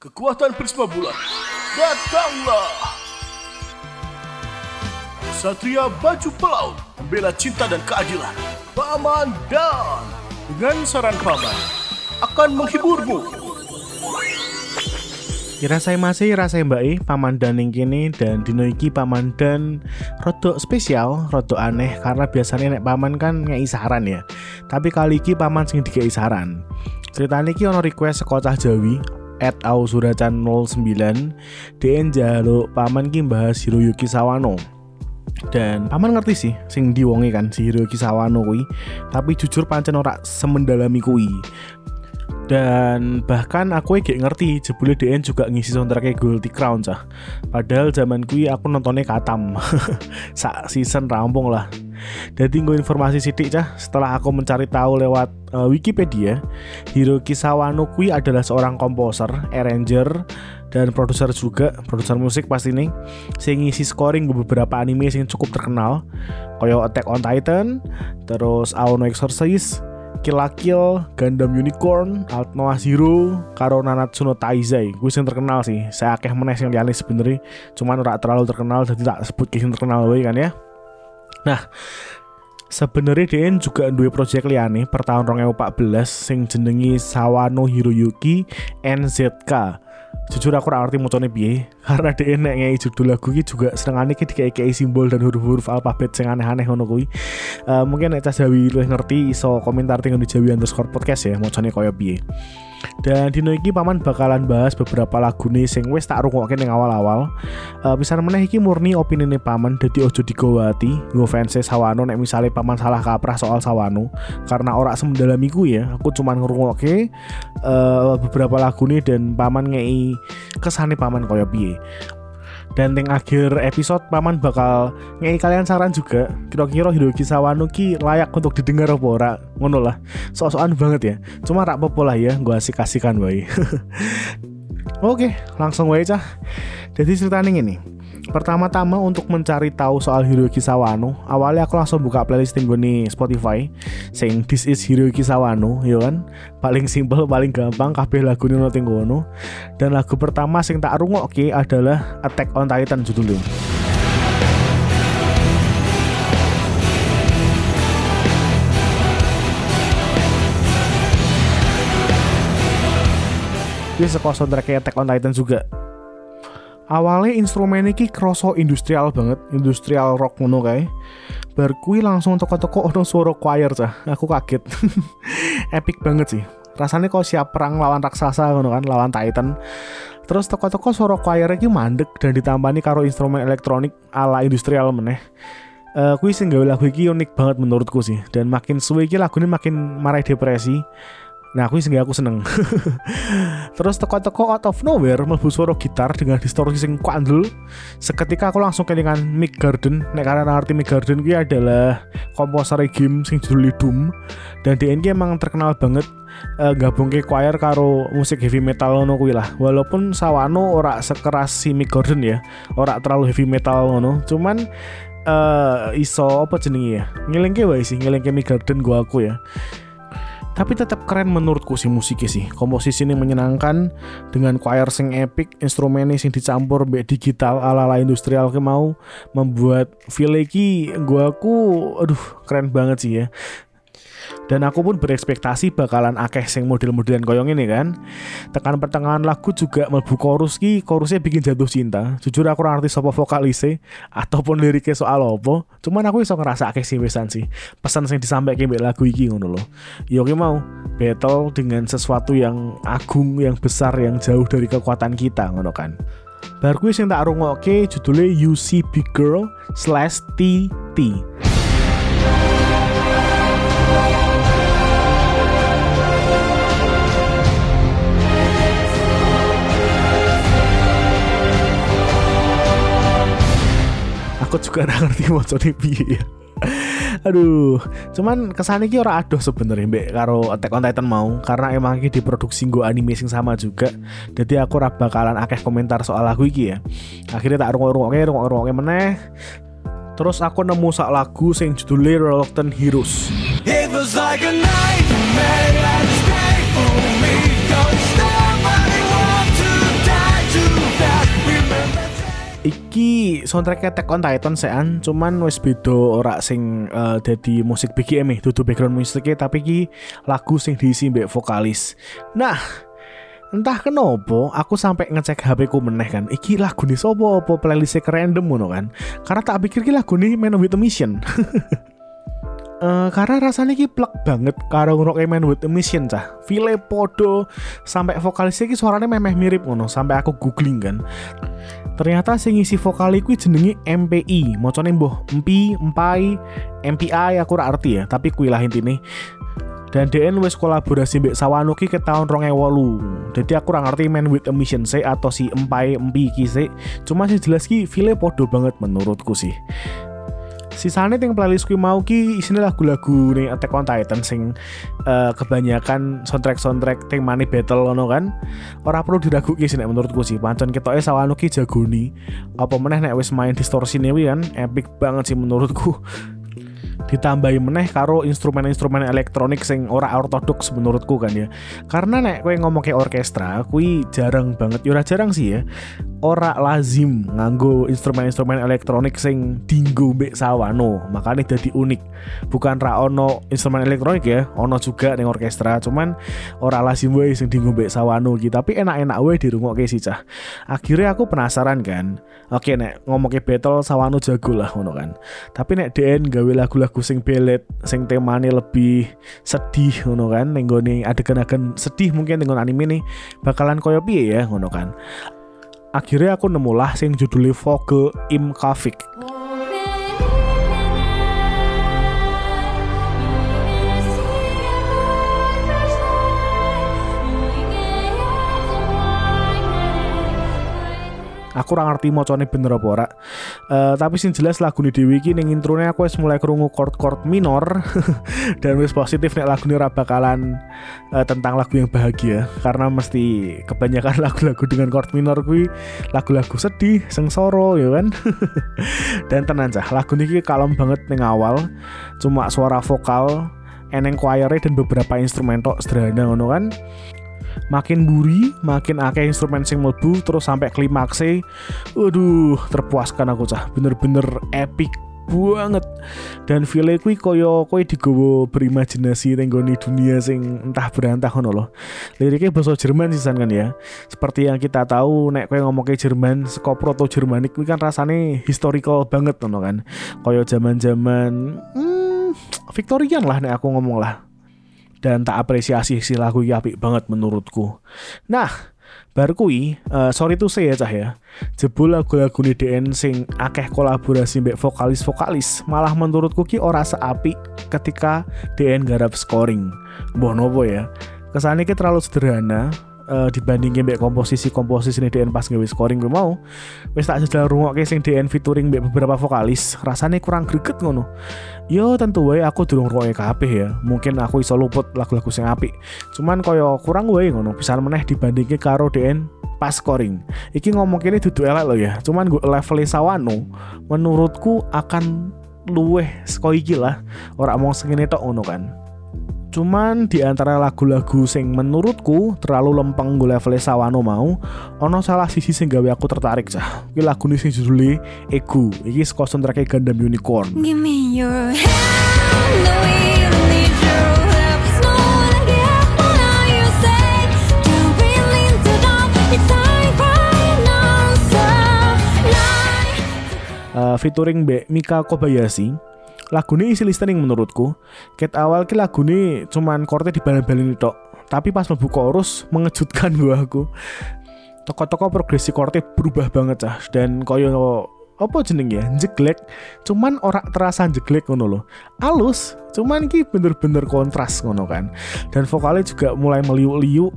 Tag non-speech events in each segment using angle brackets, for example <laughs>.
Kekuatan Prisma Bulan, datanglah! Satria baju pelaut, membela cinta dan keadilan. Paman Dan, dengan saran paman, akan menghiburmu. Rasai masih rasai mbak I, paman dan yang kini dan dino iki paman dan rodok spesial, rodok aneh karena biasanya nek paman kan ngei saran ya. Tapi kali iki paman sing dikei saran. Ceritanya iki ono request sekocah Jawi at au suracan 09 DN jaluk paman ki bahas Hiroyuki Sawano. Dan paman ngerti sih sing diwongi kan si Hiroyuki Sawano kui tapi jujur pancen ora semendalami kui dan bahkan aku gak ngerti jebule DN juga ngisi soundtracknya Guilty Crown cah. Padahal zaman kui aku nontonnya katam. <laughs> Sak season rampung lah jadi gue informasi sidik cah setelah aku mencari tahu lewat uh, Wikipedia Hiroki Sawano kui adalah seorang komposer, arranger dan produser juga produser musik pasti nih sing ngisi scoring beberapa anime yang cukup terkenal kayak Attack on Titan terus Aono Exorcist Kill la Kill, Gundam Unicorn, Alt Noah Zero, karo Nanatsu no Taizai. Gue sing terkenal sih. Saya akeh meneh sing liyane sebenarnya, cuman ora terlalu terkenal jadi tak sebut sing terkenal wae kan ya. Nah, sebenarnya DN juga dua proyek liane per tahun 2014 sing jenengi Sawano Hiroyuki NZK jujur aku ngerti mocone piye <laughs> karena dia nek ngei judul lagu iki juga senengane ki dikei simbol dan huruf-huruf alfabet sing aneh-aneh ngono kuwi. Uh, mungkin nek Jawi luwih ngerti iso komentar tinggal di Jawi underscore podcast ya mocone koyo piye dan dino iki paman bakalan bahas beberapa lagu nih sing wis tak rungokke ning awal-awal. Uh, bisa meneh iki murni opini nih paman dadi ojo digawati nggo fans Sawano nek misalnya paman salah kaprah soal Sawano karena ora semendalami ku ya. Aku cuman ngrungokke uh, beberapa lagu nih dan paman ngei kesane paman koyo piye dan yang akhir episode paman bakal ngei kalian saran juga. Kira-kira Hiroki Sawano ki layak untuk didengar apa ora? Ngono lah. So-soan banget ya. Cuma rak popo lah ya gue asik kasihkan wae. <laughs> Oke langsung wae cah. Jadi ceritanya ini Pertama-tama untuk mencari tahu soal Hiroyuki Sawano, awalnya aku langsung buka playlist gue nih Spotify, sing This is Hiroyuki Sawano, ya kan? Paling simple, paling gampang, kabeh lagu ini noting gono. Dan lagu pertama sing tak oke adalah Attack on Titan judulnya. Ini sekolah soundtrack Attack on Titan juga awalnya instrumen ini kroso industrial banget industrial rock ngono kae. Bar kui langsung toko-toko ono suara choir cah. Aku kaget. <laughs> Epic banget sih. Rasanya kok siap perang lawan raksasa ngono kan lawan titan. Terus toko-toko suara choir iki mandek dan ditambani karo instrumen elektronik ala industrial meneh. Uh, kui sih gawe lagu iki unik banget menurutku sih. Dan makin suwe iki ini makin marai depresi Nah aku sih aku seneng. <laughs> Terus teko-teko out of nowhere Melbu suara gitar dengan distorsi sing kuandel Seketika aku langsung kelingan Mick Garden. Nek karena arti Mick Garden ini adalah komposer game sing judul Doom Dan DNG emang terkenal banget uh, gabung ke choir karo musik heavy metal ngono kuwi lah. Walaupun Sawano ora sekeras si Mick Gordon ya ora terlalu heavy metal ngono. Cuman uh, iso apa jenenge ya? Ngelengke wae sih ngelengke Mick Gordon gua aku ya tapi tetap keren menurutku si musiknya sih. Komposisi ini menyenangkan dengan choir sing epic instrumennya sing dicampur be digital ala ala industrial ke mau membuat feel lagi gua aku aduh keren banget sih ya dan aku pun berekspektasi bakalan akeh sing model-modelan koyong ini kan? Tekan pertengahan lagu juga melbu chorus ki chorusnya bikin jatuh cinta. Jujur aku ngerti sopo vokalise ataupun liriknya soal apa. Cuman aku bisa ngerasa akeh sih wesan sih. Pesan sing disampaikan mbek lagu iki ngono loh yo mau battle dengan sesuatu yang agung yang besar yang jauh dari kekuatan kita ngono kan? Bar kuwi sing tak rungokke judulnya See Big Girl slash TT. Aku juga gak ngerti mau piye ya Aduh, cuman kesannya ki ora adoh sebenarnya mbak karo Attack on Titan mau karena emang iki diproduksi gue anime sing sama juga. Jadi aku ora bakalan akeh komentar soal lagu iki ya. Akhirnya tak rungok-rungokke, rungok-rungokke meneh. Terus aku nemu sak lagu sing judulnya Reluctant Heroes. It was like a iki soundtrack Attack on Titan sean cuman wis beda ora sing uh, dadi musik BGM e dudu background musiknya tapi iki lagu sing diisi mbek vokalis nah entah kenapa aku sampai ngecek HP ku meneh kan iki lagu nih sopo apa playlist random ngono kan karena tak pikir iki lagu nih Man with a Mission Uh, <laughs> karena rasanya ki plek banget karo ngrok Man with a Mission cah. File podo sampai vokalisnya ki suaranya memeh mirip ngono sampai aku googling kan. Ternyata sing ngisi vokal iku jenenge MPI, macane mbuh empi, empai, MPI aku ora arti ya, tapi kuwi lah intine. Dan DN wis kolaborasi mbek Sawano ki ke tahun 2008. Jadi aku ora ngerti Man with a Mission se atau si empai empi ki se. Cuma sih jelas ki file podo banget menurutku sih sisane yang playlist kuwi mau ki isine lagu-lagu nih Attack on Titan sing uh, kebanyakan soundtrack-soundtrack ting money battle ngono kan. Ora perlu diraguki sih nek menurutku sih. Pancen ketoke sawanu ki jagoni. Apa meneh nek wis main distorsi nih kan epic banget sih menurutku ditambahi meneh karo instrumen-instrumen elektronik sing ora ortodoks menurutku kan ya. Karena nek kowe ngomong ke orkestra kui jarang banget ya jarang sih ya ora lazim nganggo instrumen-instrumen elektronik sing dinggo mbek sawano. Makanya jadi unik. Bukan ra ono instrumen elektronik ya ono juga ning orkestra cuman ora lazim wae sing dinggo mbek sawano gitu tapi enak-enak wae dirungokke sih cah. Akhirnya aku penasaran kan oke nek ngomong ke battle sawano jago lah ngono kan. Tapi nek DN gawe lagu-lagu sing belet sing temane lebih sedih ngono kan? Ning adegan-adegan sedih mungkin dengan anime nih bakalan koyo piye ya ngono kan? Akhirnya aku nemulah sing judulnya Vogel Im Kavik aku kurang ngerti mocone bener apa ora. Uh, tapi sing jelas lagu di Dewi ini ning aku wis mulai krungu chord-chord minor <laughs> dan wis positif nek lagu ini bakalan uh, tentang lagu yang bahagia. Karena mesti kebanyakan <laughs> lagu-lagu dengan chord minor kuwi lagu-lagu sedih sengsoro ya kan? <laughs> Dan tenan cah lagu ini kalem banget ning awal. Cuma suara vokal eneng choir dan beberapa instrumen tok sederhana ngono kan makin buri makin akeh instrumen sing mlebu terus sampai klimakse waduh terpuaskan aku cah. Bener-bener epic banget. Dan feel kuwi koyo kowe digowo berimajinasi tenggoni dunia sing entah berantah ngono loh liriknya bahasa Jerman sih kan ya. Seperti yang kita tahu nek kowe ngomong ke Jerman saka proto Jermanik kuwi kan rasane historical banget ngono kan. Koyo zaman-zaman hmm, Victorian lah nek aku ngomong lah dan tak apresiasi si lagu iki apik banget menurutku. Nah, bar kui uh, sorry tuh saya cah ya. Jebul lagu-lagu DN sing akeh kolaborasi mbek vokalis-vokalis malah menurutku ki ora seapi ketika DN garap scoring. Mbah nopo ya? Kesannya ki terlalu sederhana uh, dibandingin mbek komposisi-komposisi DN pas ngewe scoring gue mau. Wis tak jajal rungokke sing DN featuring mbek beberapa vokalis rasanya kurang greget ngono. Yo tentu wae aku durung rungokke kabeh ya. Mungkin aku iso luput lagu-lagu sing apik. Cuman koyo kurang wae ngono bisa meneh dibandingke karo DN pas scoring. Iki ngomong kini duduk elek lo ya. Cuman gue level sawano menurutku akan luweh seko iki lah. Ora mau segini tok ngono kan Cuman di antara lagu-lagu sing menurutku terlalu lempeng gue level sawano mau, ono salah sisi sing gawe aku tertarik cah. Iki lagu ini sing judulnya Ego. Iki saka soundtrack Gundam Unicorn. Give me your hand, no, need your Uh, featuring Be Mika Kobayashi lagu ini isi listening menurutku. Ket awal ki lagu ini cuman korte di balen-balen tok. Tapi pas mlebu chorus mengejutkan aku. Toko-toko progresi korte berubah banget cah. Dan koyo apa jeneng ya? Jeglek cuman orang terasa jeglek ngono loh alus cuman ki bener-bener kontras ngono kan. Dan vokalnya juga mulai meliuk-liuk.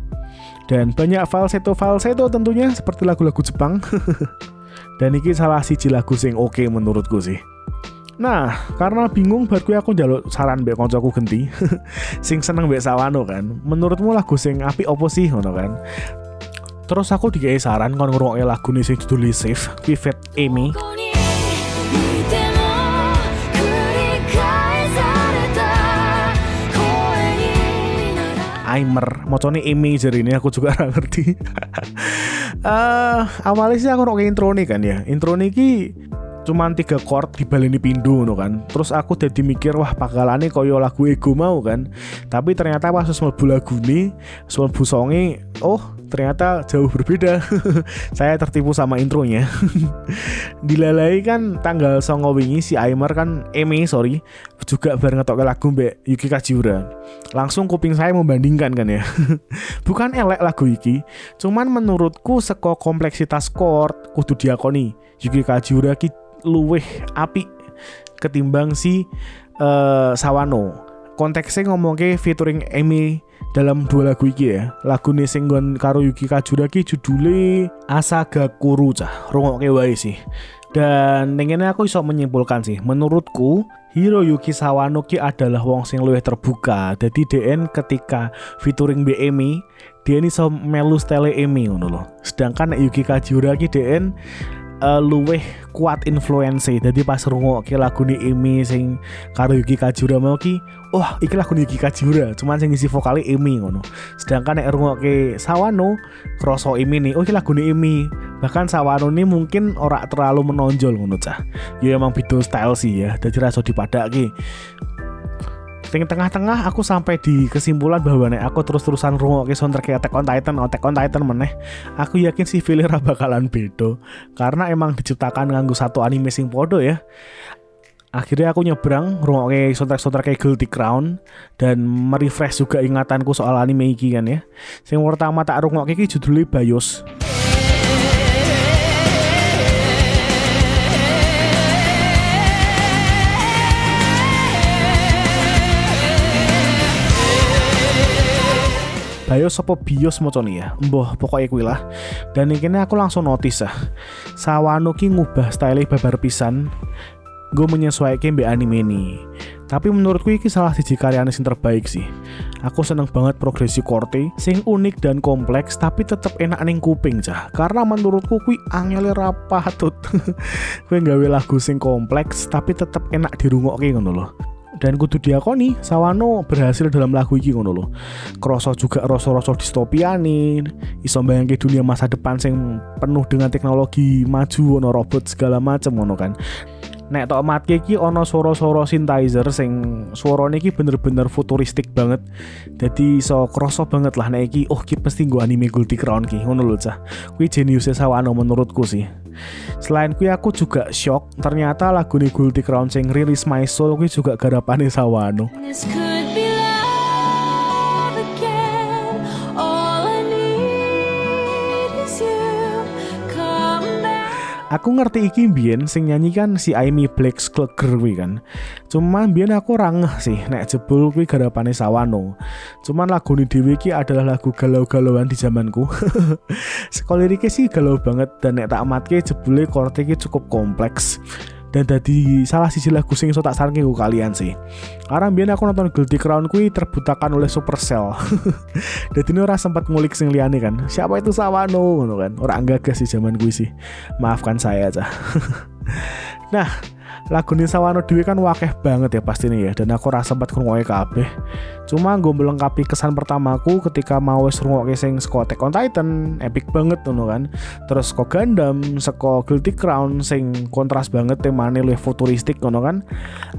Dan banyak falsetto falsetto tentunya seperti lagu-lagu Jepang. <laughs> Dan ini salah siji lagu sing oke okay menurutku sih Nah, karena bingung bar aku njaluk saran mbek kancaku genti <laughs> sing seneng mbek Sawano kan. Menurutmu lagu sing apik opo sih ngono kan? Terus aku dikai saran kon ngrungokke lagu nih sing judul Safe, Vivet Amy. Aimer, mocone Amy jadi ini aku juga <laughs> ngerti. uh, <laughs> awalnya sih aku nongke intro nih kan ya intro nih ki cuman tiga chord dibaleni pindu no kan. Terus aku jadi mikir wah pakalane koyo lagu ego mau kan? Tapi ternyata pas mlebu lagu nih mlebu songi oh ternyata jauh berbeda. <laughs> Saya tertipu sama intronya. <laughs> Dilalai kan tanggal songo wingi si Aimer kan Emi sorry juga bareng ngetok lagu mbak Yuki Kajiura langsung kuping saya membandingkan kan ya. <laughs> Bukan elek lagu iki cuman menurutku seko kompleksitas chord kudu diakoni. Yuki Kajiura ki luweh api ketimbang si uh, Sawano. Konteksnya ngomong ke featuring Amy dalam dua lagu iki ya. Lagu nih singgon karo Yuki Kajura ki judule Asaga Kuru cah. Ke wae sih. Dan ini aku iso menyimpulkan sih menurutku Hiroyuki Sawano ki adalah wong sing luwih terbuka. Jadi DN ketika featuring BMI dia ini so melu style Emi ngono loh sedangkan Yuki Kajura ki DN uh, luweh kuat influence jadi pas ke lagu nih Emi sing karo Yuki Kajura mau ki oh iki lagu Yuki Kajura cuman sing isi vokalnya Emi ngono. Sedangkan nek ke Sawano kroso Emi nih oh iki lagu nih Emi bahkan Sawano nih mungkin ora terlalu menonjol ngono cah. Ya emang video style sih ya jadi rasa dipadaki Ting tengah-tengah aku sampai di kesimpulan bahwa nek aku terus-terusan ke soundtrack Attack on Titan, Attack on Titan meneh, aku yakin si Filera bakalan bedo karena emang diciptakan nganggu satu anime sing podo ya. Akhirnya aku nyebrang ke soundtrack-soundtrack kayak Guilty Crown dan merefresh juga ingatanku soal anime iki kan ya. Sing pertama tak rungok iki judulnya Bayos. Bayo sopo bios moconi ya? Mbah pokoknya kuwi lah. Dan ini aku langsung notice ah Sawano ki ngubah style babar pisan Gue menyesuaikan mbak anime ini. Tapi menurutku ini salah siji karyanya sing terbaik sih. Aku seneng banget progresi korte sing unik dan kompleks tapi tetep enak ning kuping cah. Karena menurutku kui angel rapatut <laughs> kui gawe lagu sing kompleks tapi tetep enak dirungokke ngono loh dan kudu diakoni Sawano berhasil dalam lagu iki ngono loh kroso juga rasa-rasa distopia nih iso ke dunia masa depan sing penuh dengan teknologi maju ono robot segala macam ngono kan nek tok mat iki ono soro-soro synthesizer sing suarane iki bener-bener futuristik banget. Jadi so kroso banget lah nek iki oh ki pasti gue anime Guilty Crown ki ngono lho cah. Kuwi jenius Sawano menurutku sih. Selain kui aku juga shock ternyata lagu Guilty Crown sing rilis My Soul kui juga garapane Sawano. Aku ngerti iki mbien sing nyanyi kan si Amy Black Sklegger kuwi kan. Cuma mbien aku rangeh sih nek jebul kuwi garapane Sawano. Cuman lagu ini dhewe iki adalah lagu galau-galauan di zamanku. <laughs> Sekolah liriknya sih galau banget dan nek tak amatke jebule chord iki cukup kompleks dan tadi salah sisi lagu sing iso tak saranke kalian sih. Karena biar aku nonton Guilty Crown kui terbutakan oleh Supercell. <laughs> Dan ini orang sempat ngulik sing liane kan. Siapa itu Sawano kan. Orang enggak sih zaman gue sih. Maafkan saya aja. <laughs> nah, lagu ini Sawano Dewi kan wakeh banget ya pasti nih ya dan aku rasa sempat ngrungokke kabeh. Cuma gue melengkapi kesan pertamaku ketika mau wis ngrungokke sing saka Attack on Titan epic banget tuh kan. Terus kok Gundam saka Guilty Crown sing kontras banget temane luwih futuristik ngono kan.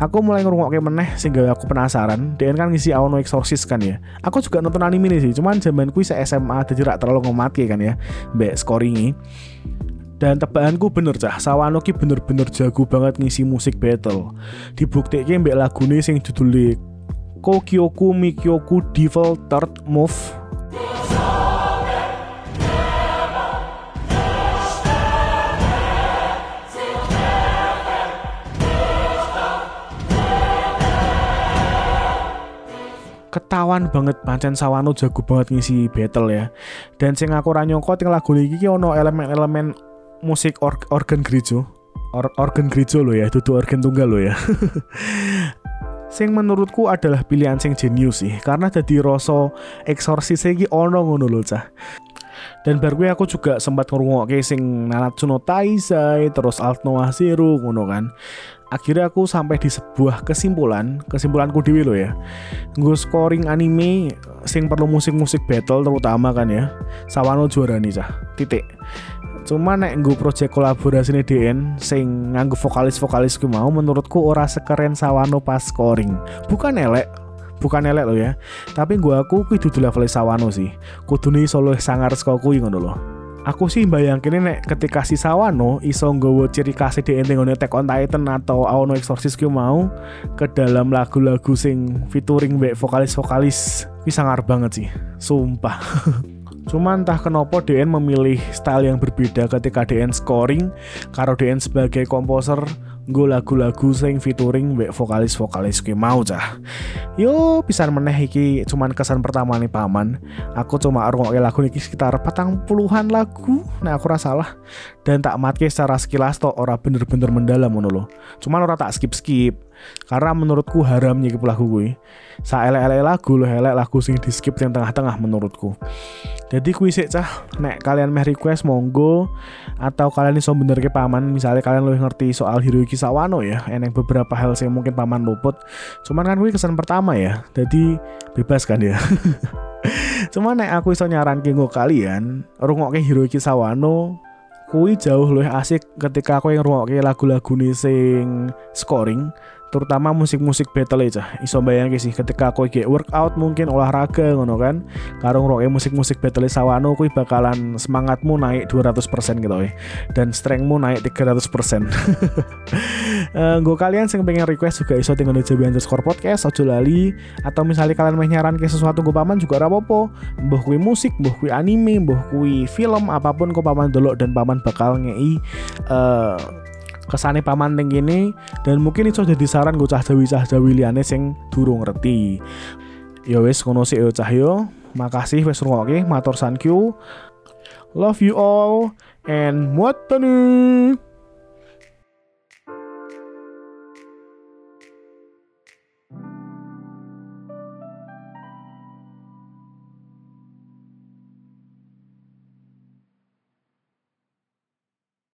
Aku mulai ngrungokke meneh sehingga aku penasaran. Dia kan ngisi Aono Exorcist kan ya. Aku juga nonton anime ini sih cuman zaman kuwi SMA jadi terlalu ngomatke kan ya mbek scoringi dan tebakanku bener cah Sawano ki bener-bener jago banget ngisi musik battle. Dibuktikan mbak lagu nih sing judulnya Kokyoku Mikyoku Devil Third Move. Ketahuan banget pancen Sawano jago banget ngisi battle ya. Dan sing aku ranyongko ting lagu ini ono elemen-elemen musik or organ gereja. Or organ gereja lo ya itu organ tunggal lo ya. <laughs> Sing menurutku adalah pilihan sing jenius sih karena jadi rasa eksorsis iki ono ngono lho cah. Dan baru aku juga sempat ngrungokke sing Nanatsu no Taizai terus Alt Noah Zero ngono kan. Akhirnya aku sampai di sebuah kesimpulan kesimpulanku dewi lo ya. Gue scoring anime sing perlu musik-musik battle terutama kan ya. Sawano juara nih cah. Titik cuma nek gue project nih DN sing nganggu vokalis-vokalis gue mau menurutku ora sekeren Sawano pas scoring. Bukan elek bukan elek lo ya. Tapi gue aku kudu level Sawano sih. Kudu nih solo sangar saka kuwi ngono loh aku sih bayangin nek ketika si Sawano iso nggawa ciri khas di ending Attack on Titan atau Aono Exorcist ku mau ke dalam lagu-lagu sing featuring back vokalis-vokalis bisa sangar banget sih. Sumpah <laughs> Cuma entah kenapa DN memilih style yang berbeda ketika DN scoring karo DN sebagai komposer gue lagu-lagu sing featuring mbek vokalis-vokalis gue mau cah. Yo pisan meneh iki cuman kesan pertama nih paman. Aku cuma ngrungokke lagu niki sekitar patang puluhan lagu, nah aku rasa salah. Dan tak matke secara sekilas tok ora bener-bener mendalam loh. Cuman ora tak skip-skip. Karena menurutku haram nyikip lagu gue. Sa elek-elek lagu loh elek lagu sing di skip yang tengah-tengah menurutku. Jadi kuwi sik cah nek kalian meh request monggo atau kalian iso bener ke paman misalnya kalian lebih ngerti soal Hiroyuki Sawano ya eneng beberapa hal yang mungkin paman luput cuman kan gue kesan pertama ya jadi bebas kan ya <laughs> cuman nek aku iso nyaran gue kalian rungokke Hiroyuki Sawano kui jauh lebih asik ketika aku yang rungokke lagu-lagu sing scoring terutama musik-musik battle aja. Iso bayangin sih ketika aku kayak workout mungkin olahraga ngono kan karung roke musik-musik battle sawano kui bakalan semangatmu naik 200% gitu ya dan strengthmu naik 300% uh, gue kalian sing pengen request juga iso tinggal di JB underscore podcast ojo lali atau misalnya kalian mau nyaran ke sesuatu gue paman juga rapopo mbah kui musik mbah kui anime mbah kui film apa pun gue paman dulu dan paman bakal ngei uh, kesane paman ning kene dan mungkin itu jadi saran gue cah jawi cah jawi liane sing durung ngerti. Ya kono sih cah yo makasih wes rungokke matur thank you love you all and muat